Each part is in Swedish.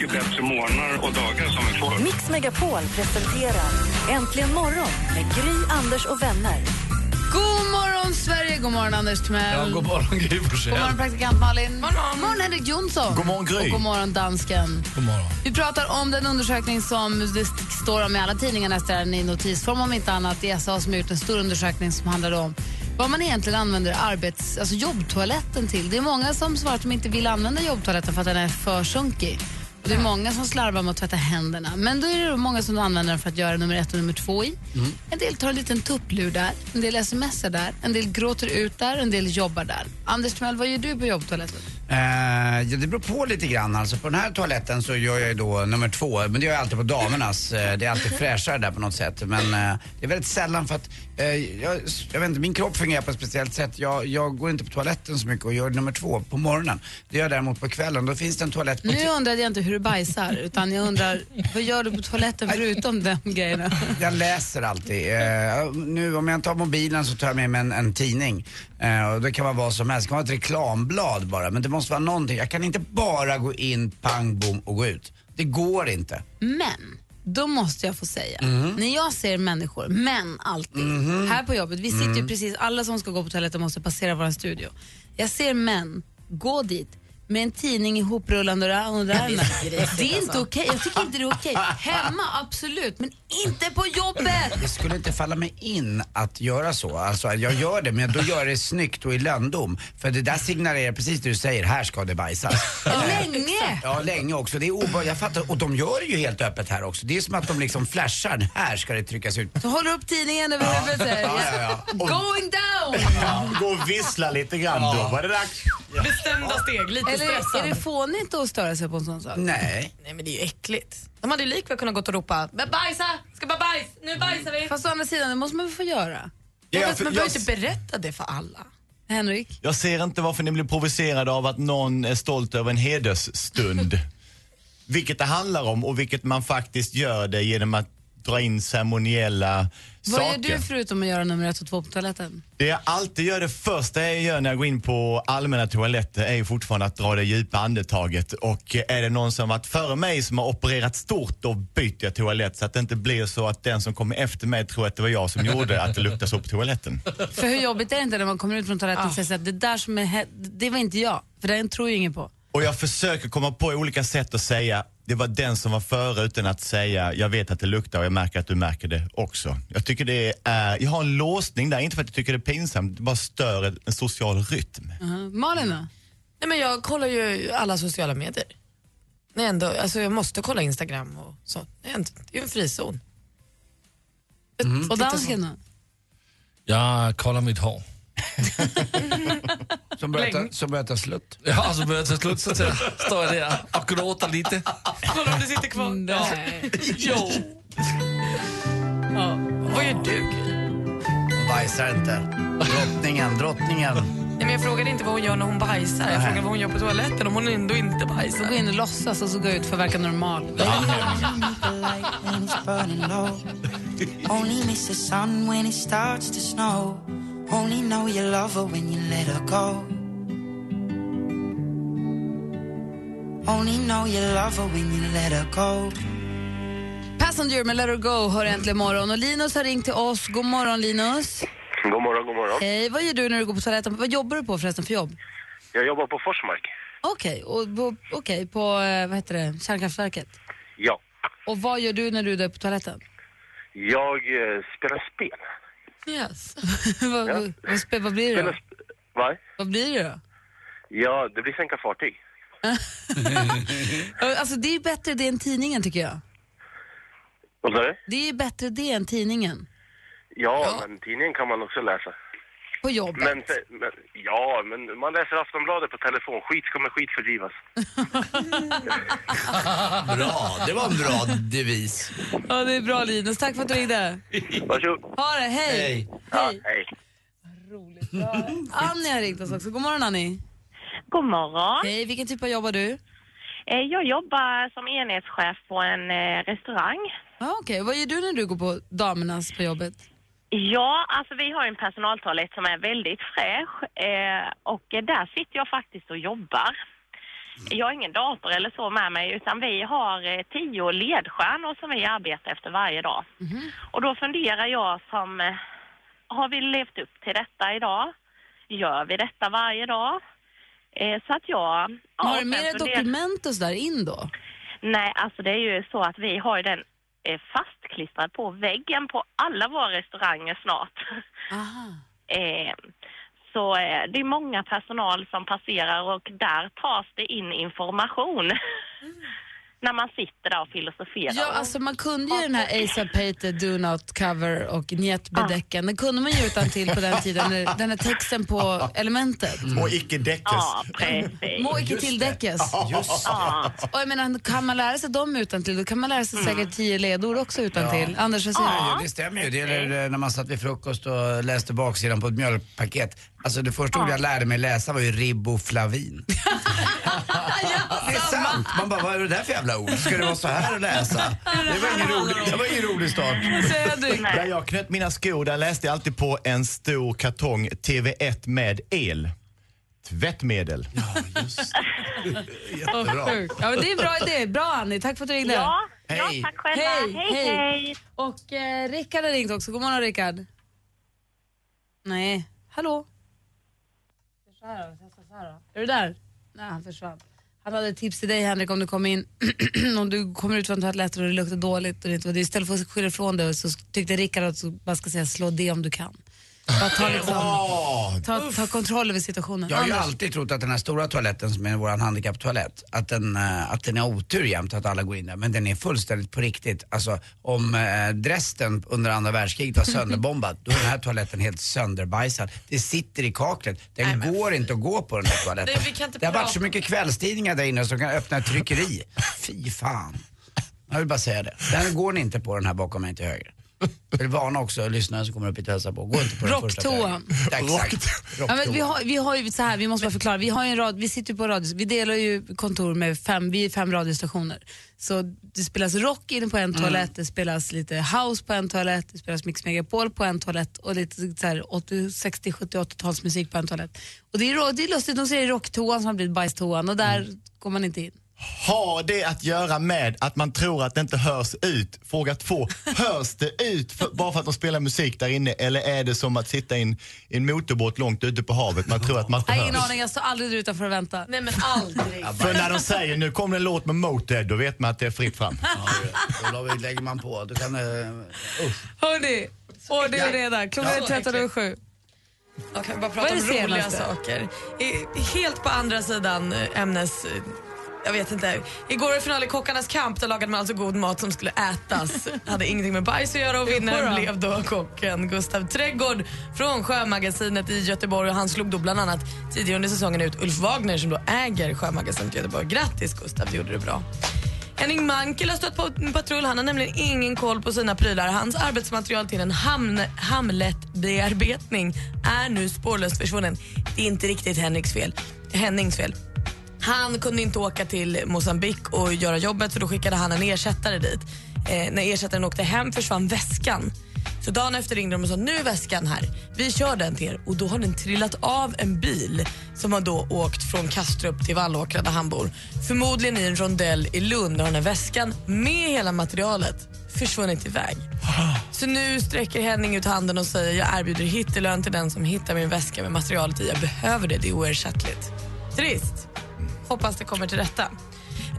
mycket bättre morgnar och dagar som vi får. Mix Megapol presenterar Äntligen morgon med Gry, Anders och vänner. God morgon, Sverige! God morgon, Anders Timell. Ja, god morgon, Gry Forssell. God morgon, praktikant Malin. God morgon, morgon Henrik Jonsson. God morgon, Gry. Och god morgon, dansken. God morgon. Vi pratar om den undersökning som det står om i alla tidningar nästan i notisform om inte annat. ESA som har gjort en stor undersökning som handlar om vad man egentligen använder arbets, alltså jobbtoaletten till. Det är många som svarar att de inte vill använda jobbtoaletten för att den är för sunkig. Det är många som slarvar med att tvätta händerna. Men då är det många som använder den för att göra nummer ett och nummer två i. En del tar en liten tupplur där, en del smsar där, en del gråter ut där, en del jobbar där. Anders Timell, vad gör du på jobbtoaletten? Eh, ja, det beror på lite grann. Alltså, på den här toaletten så gör jag ju då nummer två, men det gör jag alltid på damernas. Eh, det är alltid fräschare där på något sätt. Men eh, det är väldigt sällan för att, eh, jag, jag vet inte, min kropp fungerar på ett speciellt sätt. Jag, jag går inte på toaletten så mycket och gör nummer två på morgonen. Det gör jag däremot på kvällen. Då finns det en toalett på Nu undrade jag inte hur du bajsar, utan jag undrar vad gör du på toaletten förutom de grejerna? Jag läser alltid. Eh, nu om jag tar mobilen så tar jag med mig en, en tidning. Och det kan vara vad som helst. Det kan vara ett reklamblad bara. Men det måste vara någonting. Jag kan inte bara gå in, pang, bom och gå ut. Det går inte. Men, då måste jag få säga, när jag ser människor, män alltid, här på jobbet, vi sitter ju precis, alla som ska gå på toaletten måste passera vår studio. Jag ser män gå dit med en tidning ihoprullande under armen. Det är inte okej, jag tycker inte det är okej. Hemma, absolut, men inte på jobbet! Det skulle inte falla mig in att göra så. Alltså jag gör det, men då gör jag det snyggt och i lönndom. För det där signalerar precis det du säger, här ska det bajsas. Länge! Ja, länge också. Det är obe- jag fattar. Och de gör det ju helt öppet här också. Det är som att de liksom flashar, här ska det tryckas ut. Så håller upp tidningen över huvudet. Ja, ja, ja. Och- Going down! Gå och vissla lite grann då var det dags. Bestämda steg, lite stressad. är det fånigt att störa sig på en sån sak? Nej. Nej men det är ju äckligt. De hade ju likväl kunnat gått och ropa "Men bajsa, ska bara bajs, nu bajsar vi. Fast å andra sidan, det måste man väl få göra? Ja, man behöver inte berätta det för alla. Henrik? jag ser inte varför ni blir provocerade av att någon är stolt över en hedersstund. vilket det handlar om och vilket man faktiskt gör det genom att dra in ceremoniella Vad gör saker. du förutom att göra nummer ett och två på toaletten? Det jag alltid gör, det första jag gör när jag går in på allmänna toaletter är ju fortfarande att dra det djupa andetaget. Och är det någon som varit före mig som har opererat stort, då byter jag toalett så att det inte blir så att den som kommer efter mig tror att det var jag som gjorde att det luktar så på toaletten. För hur jobbigt är det inte när man kommer ut från toaletten och säger så att det där som är, det var inte jag, för den tror ju ingen på. Och jag försöker komma på olika sätt att säga det var den som var före utan att säga jag vet att det luktar och jag märker att du märker det också. Jag tycker det är, jag har en låsning där, inte för att jag tycker det är pinsamt, det bara stör en- social rytm. Uh-huh. Malin då? Nej men jag kollar ju alla sociala medier. Nej, ändå, alltså jag måste kolla Instagram och så. Det är en, det är ju en frizon. Och dansken då? Jag kollar mitt hår. Som börjar ta, Länge. som börjar ta slut. Ja, så börjar jag ta slut så står jag där och gråter lite. Kolla om det sitter kvar. Nej. Jo. Vad gör du? Bajsar inte. Drottningen, drottningen. Nej, men jag frågade inte vad hon gör när hon bajsar. Jag frågade vad hon gör på toaletten om hon ändå inte bajsar. gå in och låtsas och så gå ut för att verka normal. Only Only know you love her when you let her go. Only know you love her when you let her go. Passenger med Let her go hör äntligen morgon. Och Linus har ringt till oss. God morgon Linus. God morgon, god morgon. Hej, vad gör du när du går på toaletten? Vad jobbar du på förresten för jobb? Jag jobbar på Forsmark. Okej, och på, okej, på eh, vad heter det, kärnkraftverket. Ja. Och vad gör du när du är på toaletten? Jag eh, spelar spel. Yes. vad, vad, vad, vad blir det då? Va? Vad blir det då? Ja, det blir sänka fartyg. Alltså det är ju bättre det än tidningen tycker jag. Vad sa du? Det är ju bättre det än tidningen. Ja, men tidningen kan man också läsa. På jobbet. Men, men, ja, men man läser Aftonbladet på telefon. Skit med skit fördrivas. Bra, det var en bra devis. Ja, det är bra Linus. Tack för att du ringde. Varsågod. Ha det, hej. Hej. Ja, hej. Annie har ringt oss också. God morgon Annie. God morgon. Hej, vilken typ av jobb har du? Eh, Jag jobbar som enhetschef på en eh, restaurang. Ah, Okej, vad gör du när du går på damernas på jobbet? Ja, alltså vi har en personaltoalett som är väldigt fräsch eh, och där sitter jag faktiskt och jobbar. Jag har ingen dator eller så med mig utan vi har eh, tio ledstjärnor som vi arbetar efter varje dag. Och då funderar jag som, eh, har vi levt upp till detta idag? Gör vi detta varje dag? Eh, så att jag... ja, har du med dig dokument och sådär in då? Nej, alltså det är ju så att vi har den eh, fastklistrad på väggen på alla våra restauranger snart. eh, så eh, det är många personal som passerar och där tas det in information. När man sitter där och filosoferar. Ja, alltså man kunde ju den här Asa Pater, Do Not Cover och Njetbedäcken. Den kunde man ju utan till på den tiden, den här texten på elementet. Och icke däckes. Ja, precis. Må icke tilldäckes. Just. Ja. Och jag menar, kan man lära sig dem utan till, då kan man lära sig säkert tio ledord också utan till. Anders, vad säger Ja, du? det stämmer ju. Det gäller eh, när man satt vid frukost och läste baksidan på ett mjölkpaket. Alltså det första ordet jag lärde mig läsa var ju riboflavin. det är sant. Man bara, vad är det där för jävla ord? Ska det vara så här att läsa? Det var ingen rolig, det var ingen rolig start. Där jag knöt mina skor, där läste jag alltid på en stor kartong TV1 med el. Tvättmedel. Vad sjukt. Ja, men det är en bra idé. Bra Annie, tack för att du ringde. Ja, Hej. ja, tack själva. Hej, hej. hej. hej. Och eh, Rickard har ringt också. God morgon Rickard. Nej, hallå? Så här då, jag ska så här då. Är du där? Nej, han försvann. Han hade ett tips till dig Henrik om du kommer in, om du kommer ut från toaletten och det luktar dåligt och det inte var det. Istället för att skylla ifrån dig så tyckte Rickard att du bara ska säga slå det om du kan. Bara ta, liksom, ta, ta kontroll över situationen. Jag har ju Anders? alltid trott att den här stora toaletten som är vår handikapptoalett, att den, eh, att den är otur jämt att alla går in där. Men den är fullständigt på riktigt. Alltså om eh, Dresden under andra världskriget var sönderbombad, då är den här toaletten helt sönderbajsad. Det sitter i kaklet. Den går inte att gå på den här toaletten. Nej, det har varit så mycket kvällstidningar där inne som kan öppna ett tryckeri. Fy fan. Jag vill bara säga det. Den går ni inte på den här bakom mig till höger. Jag vill varna också lyssnare som kommer upp hit och hälsar på. Gå inte på den första Rocktoan. Ja, Exakt. Ja, men vi, Rocktoan. har, vi har ju så här, vi måste bara förklara. Vi, har en rad, vi sitter ju på radio, vi delar ju kontor med fem, vi är fem radiostationer. Så det spelas rock inne på en toalett, det spelas lite house på en toalett, det spelas Mix Megapol på en toalett och lite så här 80, 60, 70, 80-talsmusik på en toalett. Och det är, det är lustigt, de säger rocktoan som har blivit bajstoan och där går man inte in. Har det att göra med att man tror att det inte hörs ut? Fråga två, hörs det ut för, bara för att de spelar musik där inne eller är det som att sitta i en, i en motorbåt långt ute på havet? Man tror att man inte har ingen hörs. aning, jag står aldrig där utanför och väntar. Nej men aldrig. För när de säger nu kommer en låt med Motörhead, då vet man att det är fritt fram. Då la- lägger man på. Då kan det... Usch. Hörni, ordning och reda. Klockan är Ja. 13 över sju. Jag kan bara Vad prata är om det roliga senaste? saker. I, helt på andra sidan eh, ämnes... Jag vet inte. Igår var det final i Kockarnas kamp. Där lagade man alltså god mat som skulle ätas. hade ingenting med bajs att göra och vinnaren blev då kocken Gustav Trädgård från Sjömagasinet i Göteborg. Och han slog då bland annat tidigare under säsongen ut Ulf Wagner som då äger Sjömagasinet i Göteborg. Grattis Gustav, du gjorde det bra. Henning Mankell har stött på en patrull. Han har nämligen ingen koll på sina prylar. Hans arbetsmaterial till en hamn, Hamlet-bearbetning är nu spårlöst försvunnen. Det är inte riktigt Henriks fel. Hennings fel. Han kunde inte åka till Mosambik och göra jobbet så då skickade han en ersättare dit. Eh, när ersättaren åkte hem försvann väskan. Så dagen efter ringde de och sa nu är väskan här. Vi kör den till er. Och då har den trillat av en bil som har då åkt från Kastrup till Vallåkra där han bor. Förmodligen i en rondell i Lund har den här väskan med hela materialet försvunnit iväg. Så nu sträcker Henning ut handen och säger jag erbjuder hittelön till den som hittar min väska med materialet i. Jag behöver det, det är oersättligt. Trist. Hoppas det kommer till rätta.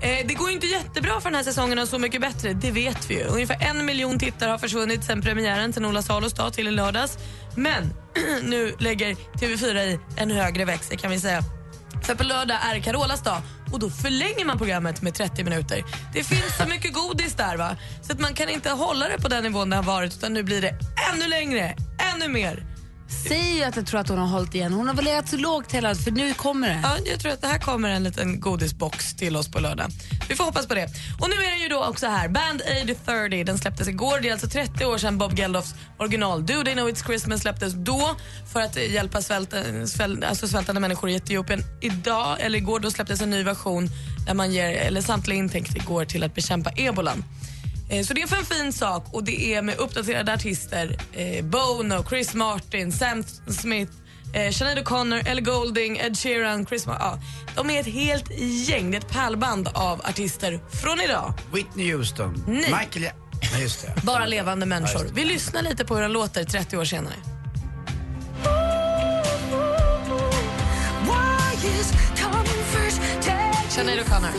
Eh, det går inte jättebra för den här säsongen och Så mycket bättre, det vet vi ju. Ungefär en miljon tittare har försvunnit sen premiären, sen Ola Salos dag till i lördags. Men nu lägger TV4 i en högre växel kan vi säga. För på lördag är Carolas dag och då förlänger man programmet med 30 minuter. Det finns så mycket godis där va, så att man kan inte hålla det på den nivån det har varit utan nu blir det ännu längre, ännu mer säger ju att jag tror att hon har hållit igen. Hon har väl legat så lågt hela för nu kommer det. Ja, jag tror att det här kommer en liten godisbox till oss på lördag. Vi får hoppas på det. Och nu är den ju då också här. Band Aid 30, den släpptes igår. Det är alltså 30 år sedan Bob Geldofs original Do They Know It's Christmas släpptes då för att hjälpa svält, svält, alltså svältande människor i Etiopien. Idag, eller igår, då släpptes en ny version där man ger, eller samtliga intäkter går till att bekämpa ebolan. Eh, Så det är för en fin sak och det är med uppdaterade artister. Eh, Bono, Chris Martin, Sam Smith, eh, Sinead O'Connor, Ellie Goulding, Ed Sheeran, Chris Mar- ja. De är ett helt gäng, det är ett pärlband av artister från idag. Whitney Houston, Nej. Michael... Ja- Nej, just det. Bara levande människor. Vi lyssnar lite på hur de låter 30 år senare. Sinead O'Connor.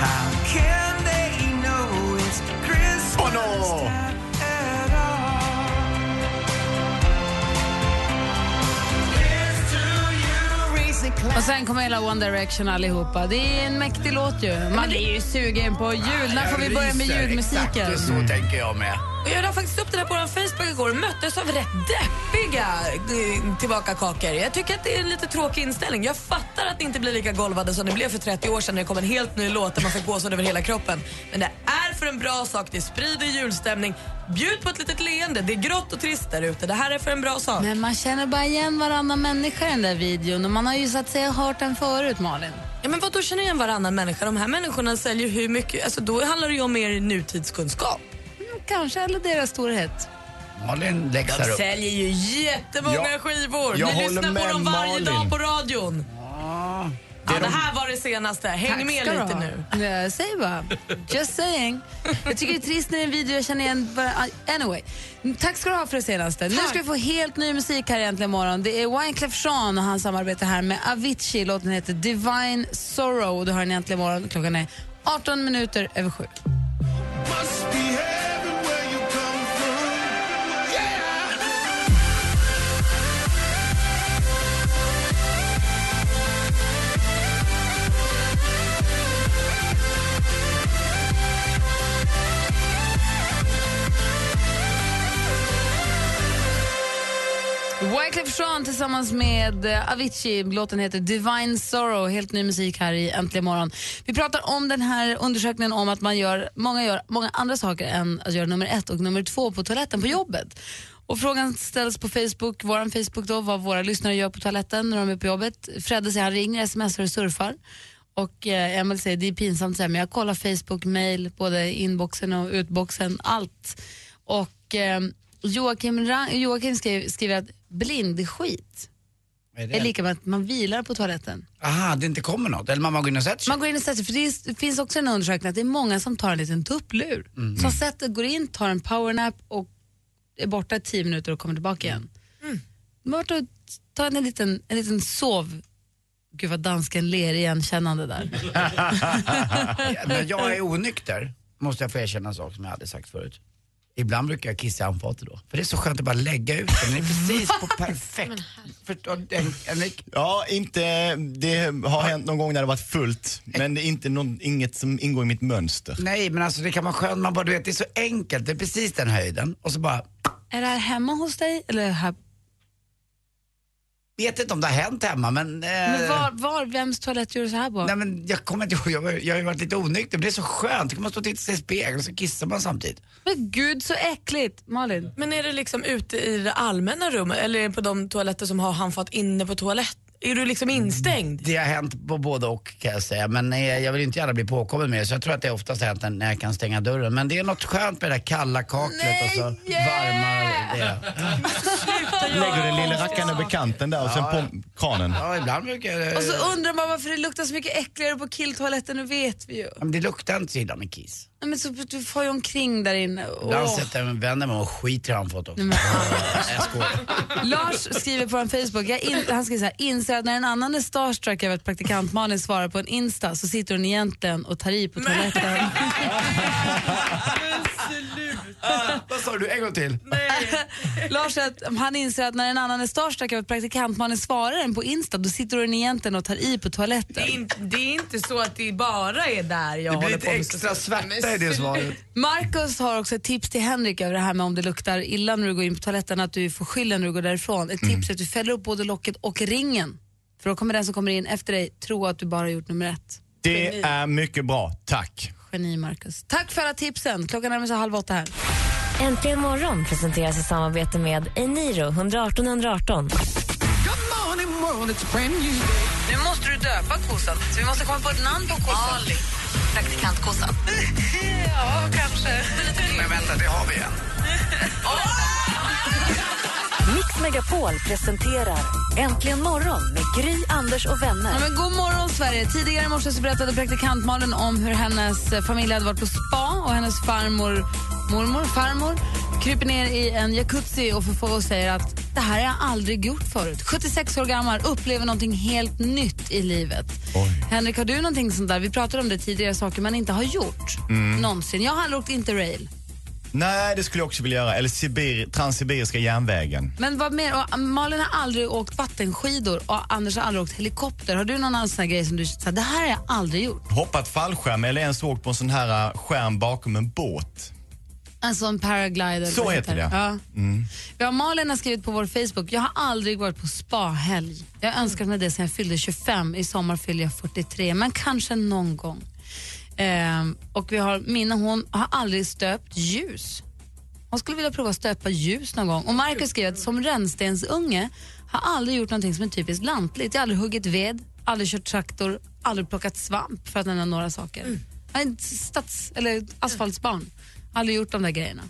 How can they know it's Christmas? Oh no! Och sen kommer hela One Direction allihopa. Det är en mäktig låt ju. Man blir ju sugen på jul. När får vi börja med julmusiken? Exakt så tänker jag med. Och Jag la faktiskt upp det där på vår Facebook igår och möttes av rätt deppiga eh, tillbakakakor. Jag tycker att det är en lite tråkig inställning. Jag fattar att det inte blir lika golvade som det blev för 30 år sedan när det kom en helt ny låt där man fick gåshud över hela kroppen. Men det är för en bra sak, det sprider julstämning. Bjud på ett litet leende, det är grått och trist där ute. Det här är för en bra sak. Men man känner bara igen varannan människa i den där videon och man har ju så att säga hört den förut, Malin. Ja, men vad då känner igen varannan människa? De här människorna säljer hur mycket... Alltså, då handlar det ju om mer nutidskunskap. Mm, Kanske, eller deras storhet. Malin läxar De upp. säljer ju jättemånga Ja, skivor. jag Ni håller lyssnar på med dem varje Malin. dag på radion. Ja, det här var det senaste. Häng Tack med lite ha. nu. Ja, Jag säger bara. Just saying. Jag tycker det är trist när det är en video jag känner igen. bara- Anyway. Tack ska du ha för det senaste. Nu ska vi få helt ny musik här egentligen imorgon. Det är Wyclef Jean och han samarbetar här med Avicii. Låten heter Divine Sorrow. Du har den egentligen imorgon. Klockan är 18 minuter över sju. Wyclef Jean tillsammans med eh, Avicii. Låten heter Divine Sorrow. Helt ny musik här i Äntligen morgon. Vi pratar om den här undersökningen om att man gör, många gör många andra saker än att göra nummer ett och nummer två på toaletten på jobbet. Och frågan ställs på Facebook, vår Facebook då, vad våra lyssnare gör på toaletten när de är på jobbet. Fredde säger han ringer, smsar och surfar. Och eh, Emil säger det är pinsamt, men jag kollar Facebook, mail, både inboxen och utboxen, allt. Och eh, Joakim, Joakim skriver, skriver att blindskit är är lika med att man vilar på toaletten. Aha, det inte kommer något. Eller man går in och sätter sig. Man går in och sätter sig, för det, är, det finns också en undersökning att det är många som tar en liten tupplur. Mm. Som sätter, går in, tar en powernap och är borta i tio minuter och kommer tillbaka igen. Mm. Man har tagit en liten, en liten sov... Gud vad dansken ler igenkännande där. När jag är onykter måste jag få erkänna en sak som jag hade sagt förut. Ibland brukar jag kissa i handfatet då. För det är så skönt att bara lägga ut den. Den är precis på perfekt. Förstår du? En- en- Ja, inte, det har hänt någon gång när det varit fullt, men det är inte någon, inget som ingår i mitt mönster. Nej men alltså det kan vara skönt, man bara du vet det är så enkelt, det är precis den höjden och så bara, Är det här hemma hos dig? Eller här? Vet inte om det har hänt hemma men... Eh, Men var, var, vems toalett gör du så här på? Nej men jag kommer inte ihåg, jag, var- jag har ju varit lite onykter men det är så skönt, då kan man stå och titta sig i spegeln och så kissar man samtidigt. Men gud så äckligt. Malin? Men är det liksom ute i det allmänna rummet eller är det på de toaletter som har handfat inne på toalett? Är du liksom instängd? Det har hänt på både och kan jag säga men eh, jag vill inte gärna bli påkommen med det så jag tror att det oftast har hänt när jag kan stänga dörren. Men det är något skönt med det där kalla kaklet och så varma det. Lägger den lilla rackaren över kanten där och sen på kranen. Ja ibland brukar jag... Och så undrar man varför det luktar så mycket äckligare på killtoaletten, nu vet vi ju. Ja, men det luktar inte så illa med kiss. Nej, Men så, du får ju omkring där inne. Ibland Åh. sätter jag mig vänder mig och skiter i handfat också. Nej, men, jag skojar. Lars skriver på en Facebook, jag in, han skriver så här, inser att när en annan är starstruck över att praktikant Malin svarar på en Insta så sitter hon egentligen och tar i på toaletten. Vad sa du? En gång till. Lars säger att han inser att när en annan är starstruck över att praktikantmannen svarar en på Insta, då sitter hon egentligen och tar i på toaletten. Det är, inte, det är inte så att det bara är där jag Det blir håller lite på extra svärta i det svaret. Marcus har också ett tips till Henrik över det här med om det luktar illa när du går in på toaletten, att du får skyllen när du går därifrån. Ett tips är att du fäller upp både locket och ringen. För då kommer den som kommer in efter dig tro att du bara har gjort nummer ett. Det är mycket bra, tack. Geni Marcus. Tack för alla tipsen. Klockan närmar sig halv åtta här. Äntligen morgon presenteras i samarbete med Eniro 118 118. Nu måste du döpa kossan, så vi måste komma på ett namn på kossan. Ali. Praktikantkossan. ja, kanske. Men vänta, det har vi en. Megapol presenterar Äntligen morgon med Gry, Anders och vänner. Ja, men god morgon, Sverige. Tidigare i morse så berättade praktikant Malin om hur hennes eh, familj hade varit på spa och hennes farmor, mormor, farmor kryper ner i en jacuzzi och, för, och säger att det här har jag aldrig gjort förut. 76 år gammal, upplever någonting helt nytt i livet. Henrik, har du någonting sånt där? Vi pratade om det tidigare, saker man inte har gjort Mm. någonsin. Jag har aldrig åkt interrail. Nej, det skulle jag också vilja göra. Eller Sibir, Transsibiriska järnvägen. Men vad mer? Och Malin har aldrig åkt vattenskidor och Anders har aldrig åkt helikopter. Har du någon annan sån här grej som du säger, det här har jag aldrig gjort? Hoppat fallskärm eller ens åkt på en sån här äh, skärm bakom en båt. Alltså en paraglider. Så heter det. Ja. Mm. Vi har Malin har skrivit på vår Facebook, jag har aldrig varit på spahelg. Jag har önskat mig det sen jag fyllde 25, i sommar fyller jag 43, men kanske någon gång. Ehm, och vi har Minna, hon har aldrig stöpt ljus. Hon skulle vilja prova att stöpa ljus någon gång. Och Marcus skriver att som rännstensunge har aldrig gjort någonting som är typiskt lantligt. Jag har aldrig huggit ved, aldrig kört traktor, aldrig plockat svamp för att nämna några saker. Jag är stads eller asfaltsbarn. Aldrig gjort de där grejerna.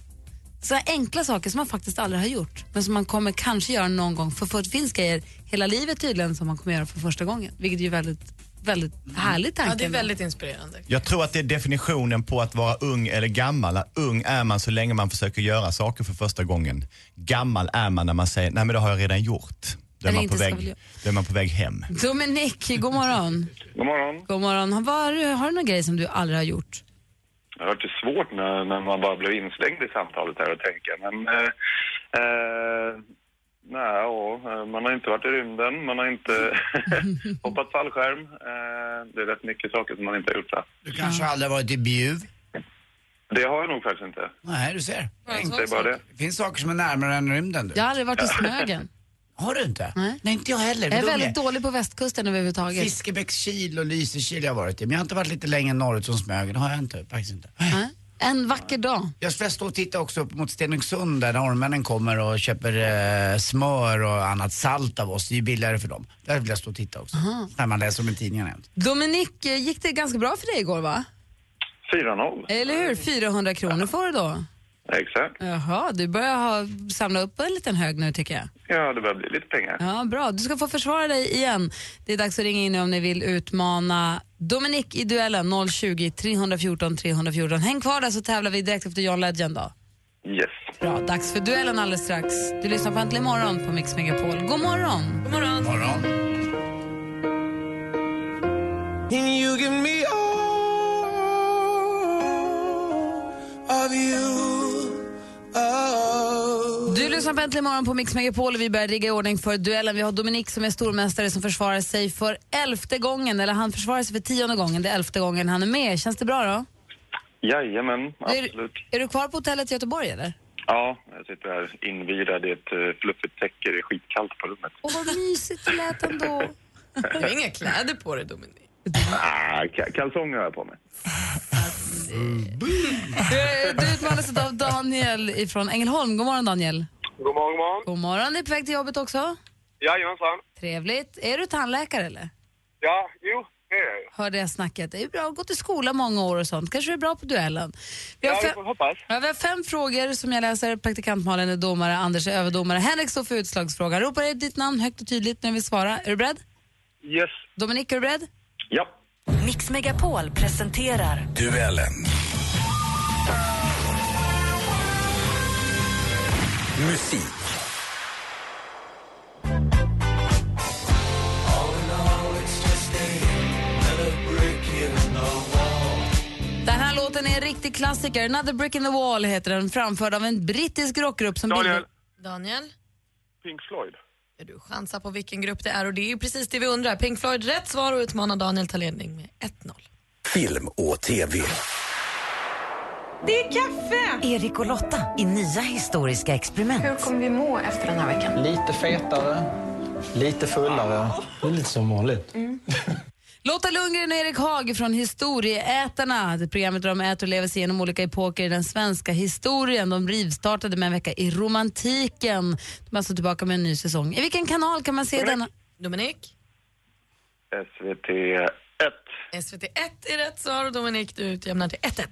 Så enkla saker som man faktiskt aldrig har gjort, men som man kommer kanske göra någon gång. För, för det finns grejer hela livet tydligen som man kommer göra för första gången. Vilket är väldigt, väldigt härlig tanke. Ja, det är väldigt inspirerande. Jag tror att det är definitionen på att vara ung eller gammal. Att ung är man så länge man försöker göra saker för första gången. Gammal är man när man säger, nej men det har jag redan gjort. Då är, man på, väg, då är man på väg hem. Dominik, god morgon. God morgon. God morgon. Har, var, har du någon grej som du aldrig har gjort? Det har varit svårt när, när man bara blev inslängd i samtalet här och tänka. Men eh, eh, nej, ja, eh, man har inte varit i rymden, man har inte hoppat fallskärm. Eh, det är rätt mycket saker som man inte har gjort. Va? Du kanske aldrig har varit i Bjuv? Det har jag nog faktiskt inte. Nej, du ser. Det är bara det. Det finns saker som är närmare än rymden. Du. Jag har aldrig varit i Smögen. Har du inte? Nej. Nej, inte jag heller. Jag är väldigt dålig på västkusten överhuvudtaget. Fiskebäckskil och Lysekil har jag varit i. Men jag har inte varit lite längre norrut som Smögen. Det har jag inte. Faktiskt inte. Nej. En vacker dag. Jag ska stå och titta också upp mot Stenungsund där norrmännen kommer och köper eh, smör och annat salt av oss. Det är ju billigare för dem. Där vill jag stå och titta också. Aha. När man läser om i tidningen jämt. Dominik, eh, gick det ganska bra för dig igår va? 4-0. Eller hur? 400 kronor får du då. Exakt. Jaha, du börjar ha, samla upp en liten hög nu tycker jag. Ja, det börjar bli lite pengar. Ja, bra. Du ska få försvara dig igen. Det är dags att ringa in nu om ni vill utmana Dominik i duellen 020 314 314. Häng kvar där så tävlar vi direkt efter John Legend då. Yes. Bra, dags för duellen alldeles strax. Du lyssnar på Äntligen morgon på Mix Megapol. God morgon! God morgon. morgon. Lyssnar på Äntligen morgon på Mix Megapol och vi börjar rigga i ordning för duellen. Vi har Dominik som är stormästare som försvarar sig för elfte gången, eller han försvarar sig för tionde gången, det är elfte gången han är med. Känns det bra då? Jajamän, Är, absolut. är du kvar på hotellet i Göteborg eller? Ja, jag sitter här invirad i ett uh, fluffigt täcke. Det är skitkallt på rummet. Åh vad mysigt det lät ändå. Du har inga kläder på dig Dominik. Ah, ka- kalsonger har jag på mig. Du, du utmanas av Daniel från Ängelholm. God morgon Daniel. God morgon, god morgon. God morgon, är på väg till jobbet också? Jajamensan. Trevligt. Är du tandläkare eller? Ja, jo, det är jag ju. Hörde jag snacket. Det är bra, gått i skola många år och sånt. Kanske du är bra på duellen. Vi har, Ja, vi får hoppas. ja, vi har fem frågor som jag läser. Praktikant Malin är domare, Anders är överdomare. Henrik står för utslagsfrågan. Ropa dig ditt namn högt och tydligt när vi svarar. Är du beredd? Yes. Dominik, är du beredd? Ja. Mix Megapol presenterar Duellen. Musik. Den här låten är en riktig klassiker. Another brick in the wall heter den, framförd av en brittisk rockgrupp som Daniel. bildade... Daniel? Pink Floyd. Ja, du chansar på vilken grupp det är och det är ju precis det vi undrar. Pink Floyd rätt svar och utmanar Daniel till ledning med 1-0. Film och TV. Det är kaffe! Erik och Lotta i nya historiska experiment. Hur kommer vi må efter den här veckan? Lite fetare, lite fullare. Det är lite som vanligt. Lotta Lundgren och Erik Haag från Historieätarna. Det programmet där de äter och lever sig igenom olika epoker i den svenska historien. De rivstartade med en vecka i romantiken. De är alltså tillbaka med en ny säsong. I vilken kanal kan man se denna? Dominik? SVT 1. SVT 1 är rätt svar och Dominik du utjämnar till 1-1.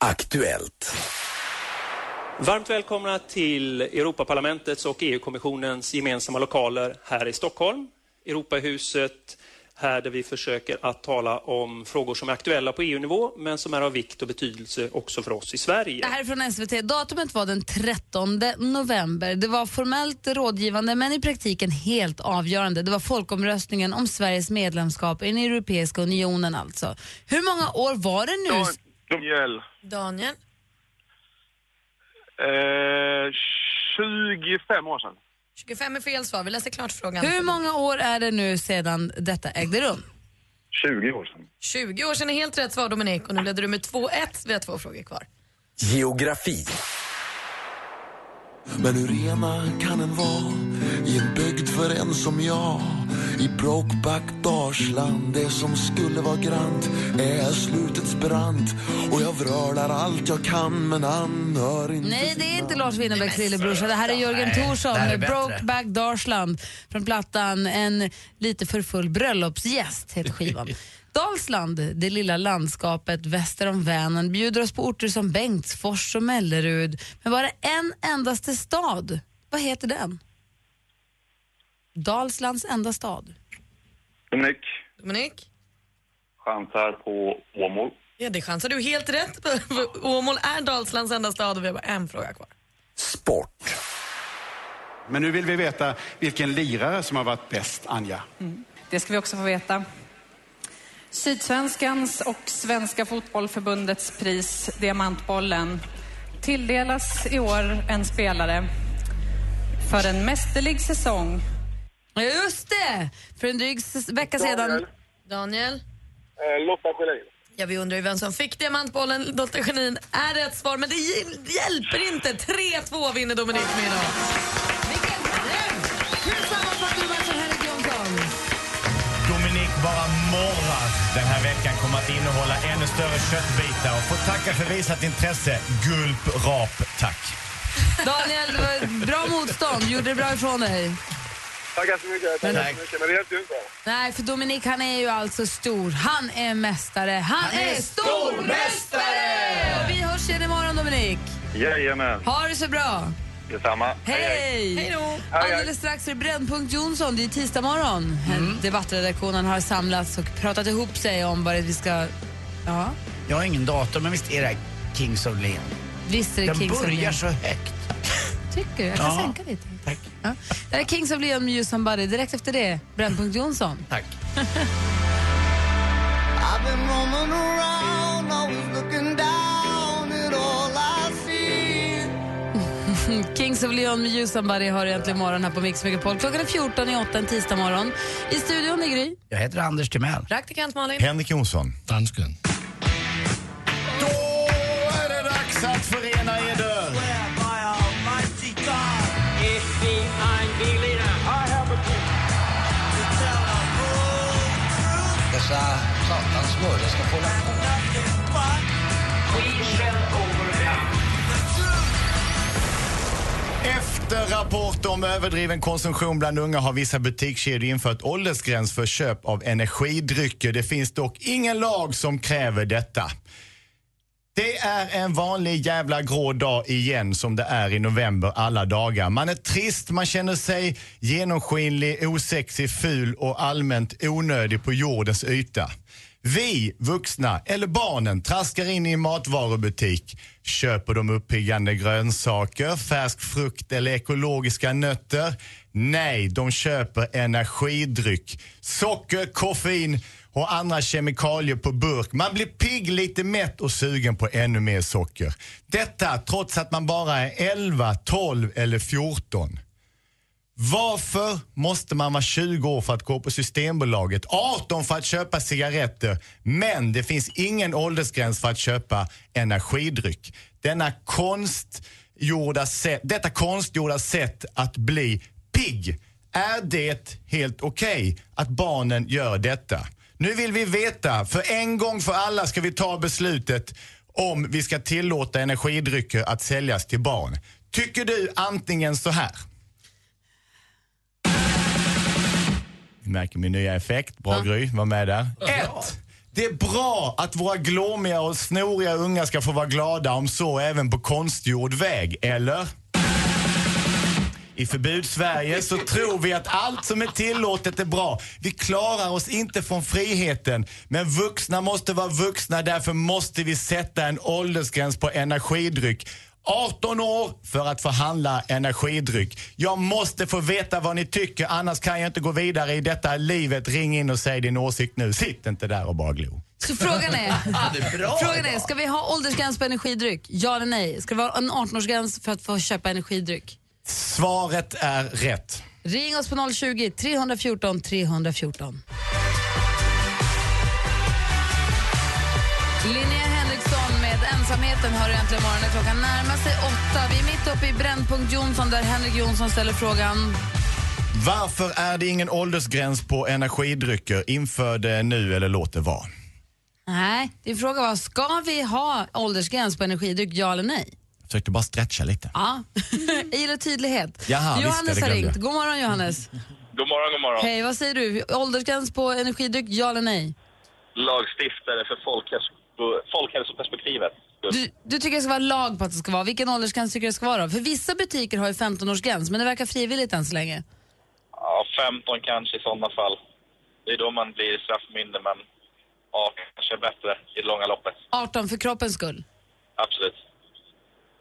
Aktuellt. Varmt välkomna till Europaparlamentets och EU-kommissionens gemensamma lokaler här i Stockholm. Europahuset, här där vi försöker att tala om frågor som är aktuella på EU-nivå men som är av vikt och betydelse också för oss i Sverige. Det här är från SVT. Datumet var den 13 november. Det var formellt rådgivande men i praktiken helt avgörande. Det var folkomröstningen om Sveriges medlemskap i den Europeiska unionen alltså. Hur många år var det nu? Daniel. Daniel? Eh, 25 år sedan. 25 är fel svar. Vi läser klart frågan. Hur många år är det nu sedan detta ägde rum? 20 år sedan. 20 år sedan är helt rätt svar Dominik och nu leder du med 2-1. Vi har två frågor kvar. Geografi. Men hur ena kan en vara i en bygd för en som jag I Brokeback Dalsland, det som skulle vara grant är slutets brant och jag vrölar allt jag kan men han hör inte Nej, det är inte Lars Winnerbäcks lillebrorsa. Det här är Jörgen Thorsson med. Brokeback Dalsland från plattan En lite för full bröllopsgäst heter skivan. Dalsland, det lilla landskapet väster om Vänern, bjuder oss på orter som Bengtsfors och Mellerud, men bara en endaste stad. Vad heter den? Dalslands enda stad. Dominik, Dominik? chansar på Åmål. Ja, det chansar du helt rätt på. Åmål är Dalslands enda stad och vi har bara en fråga kvar. Men nu vill vi veta vilken lirare som har varit bäst, Anja. Det ska vi också få veta. Sydsvenskans och Svenska fotbollförbundets pris, Diamantbollen, tilldelas i år en spelare för en mästerlig säsong. Ja, Just det! För en dryg vecka sedan. Daniel? Eh, Lotta Schelin. Ja, vi undrar ju vem som fick diamantbollen. Lotta Genin är rätt svar, men det hjäl- hjälper inte. 3-2 vinner Dominik med idag. Veckan kommer att innehålla ännu större köttbitar och får tacka för visat intresse. Gulp, rap, tack. Daniel, bra motstånd. Gjorde det bra ifrån dig. Tackar så mycket. Tackar Tack. så mycket. Men det hjälpte ju inte. Nej, för Dominik han är ju alltså stor. Han är mästare. Han, är, stormästare! Och vi hörs igen imorgon Dominik. Jajamän. Ha det så bra. Detsamma. Hej! Hej då! Alldeles strax är det Brännpunkt Jonsson. Det är tisdag morgon. Debattredaktionen har samlats och pratat ihop sig om vad det vi ska... Ja, Jag har ingen dator, men visst är det Kings of Leon? visst är det Den Kings of börjar Leon. så högt. Tycker du? Jag kan Ja. sänka lite. Tack. Ja. Det här är Kings of Leon med You Somebody. Direkt efter det, Brännpunkt Jonsson. Tack. I've been roaming around, always looking down Kings of Leon med You Somebody har egentligen morgon här på Mix Megapol. Klockan är 14 i 8 en tisdag morgon. I studion är Gry. Jag heter Anders Timell. Praktikant Malin. Henrik Jonsson. Dansken. Då är det dags att förena eder. Dessa satans smörre ska få hålla på. Efter rapporter om överdriven konsumtion bland unga har vissa butikskedjor infört åldersgräns för köp av energidrycker. Det finns dock ingen lag som kräver detta. Det är en vanlig jävla grå dag igen som det är i november alla dagar. Man är trist, man känner sig genomskinlig, osexig, ful och allmänt onödig på jordens yta. Vi vuxna, eller barnen, traskar in i en matvarubutik. Köper de uppiggande grönsaker, färsk frukt eller ekologiska nötter? Nej, de köper energidryck. Socker, koffein och andra kemikalier på burk. Man blir pigg, lite mätt och sugen på ännu mer socker. Detta trots att man bara är 11, 12 eller 14. Varför måste man vara 20 år för att gå på Systembolaget, 18 för att köpa cigaretter, men det finns ingen åldersgräns för att köpa energidryck? Denna konstgjorda sätt, detta konstgjorda sätt att bli pigg, är det helt okej att barnen gör detta? Nu vill vi veta, för en gång för alla ska vi ta beslutet om vi ska tillåta energidrycker att säljas till barn. Tycker du antingen så här? Märker min nya effekt. Bra Gry, var med där. Ett. Det är bra att våra glåmiga och snoriga unga ska få vara glada om så även på konstgjord väg, eller? I förbud-Sverige så tror vi att allt som är tillåtet är bra. Vi klarar oss inte från friheten. Men vuxna måste vara vuxna, därför måste vi sätta en åldersgräns på energidryck. 18 år för att få handla energidryck. Jag måste få veta vad ni tycker, annars kan jag inte gå vidare i detta livet. Ring in och säg din åsikt nu. Sitt inte där och bara glo. Så frågan är, frågan är, ska vi ha åldersgräns på energidryck? Ja eller nej? Ska det vara en 18-årsgräns för att få köpa energidryck? Svaret är rätt. Ring oss på 020 314 Ensamheten hör äntligen morgonen. Klockan närmar sig åtta. Vi är mitt uppe i Brännpunkt Jonsson där Henrik Jonsson ställer frågan. Varför är det ingen åldersgräns på energidrycker? Inför det nu eller låt det vara. Nej, din fråga var, ska vi ha åldersgräns på energidryck, ja eller nej? Jag försökte bara stretcha lite. Ja, jag gillar tydlighet. Jaha, visst, Johannes det har ringt. God morgon Johannes. God morgon, god morgon. Hej, vad säger du? Åldersgräns på energidryck, ja eller nej? Lagstiftare för folkhälso- folkhälsoperspektivet. Du, du tycker det ska vara lag på att det ska vara. Vilken åldersgräns tycker du det ska vara? då? För vissa butiker har ju 15-årsgräns, men det verkar frivilligt än så länge. Ja, 15 kanske i sådana fall. Det är då man blir straffmyndig, men ja, kanske bättre i det långa loppet. 18 för kroppens skull. Absolut.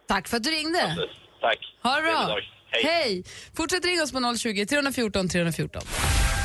Tack för att du ringde. Tack. Ha det bra. Hej. Hej. Fortsätt ringa oss på 020 314 314.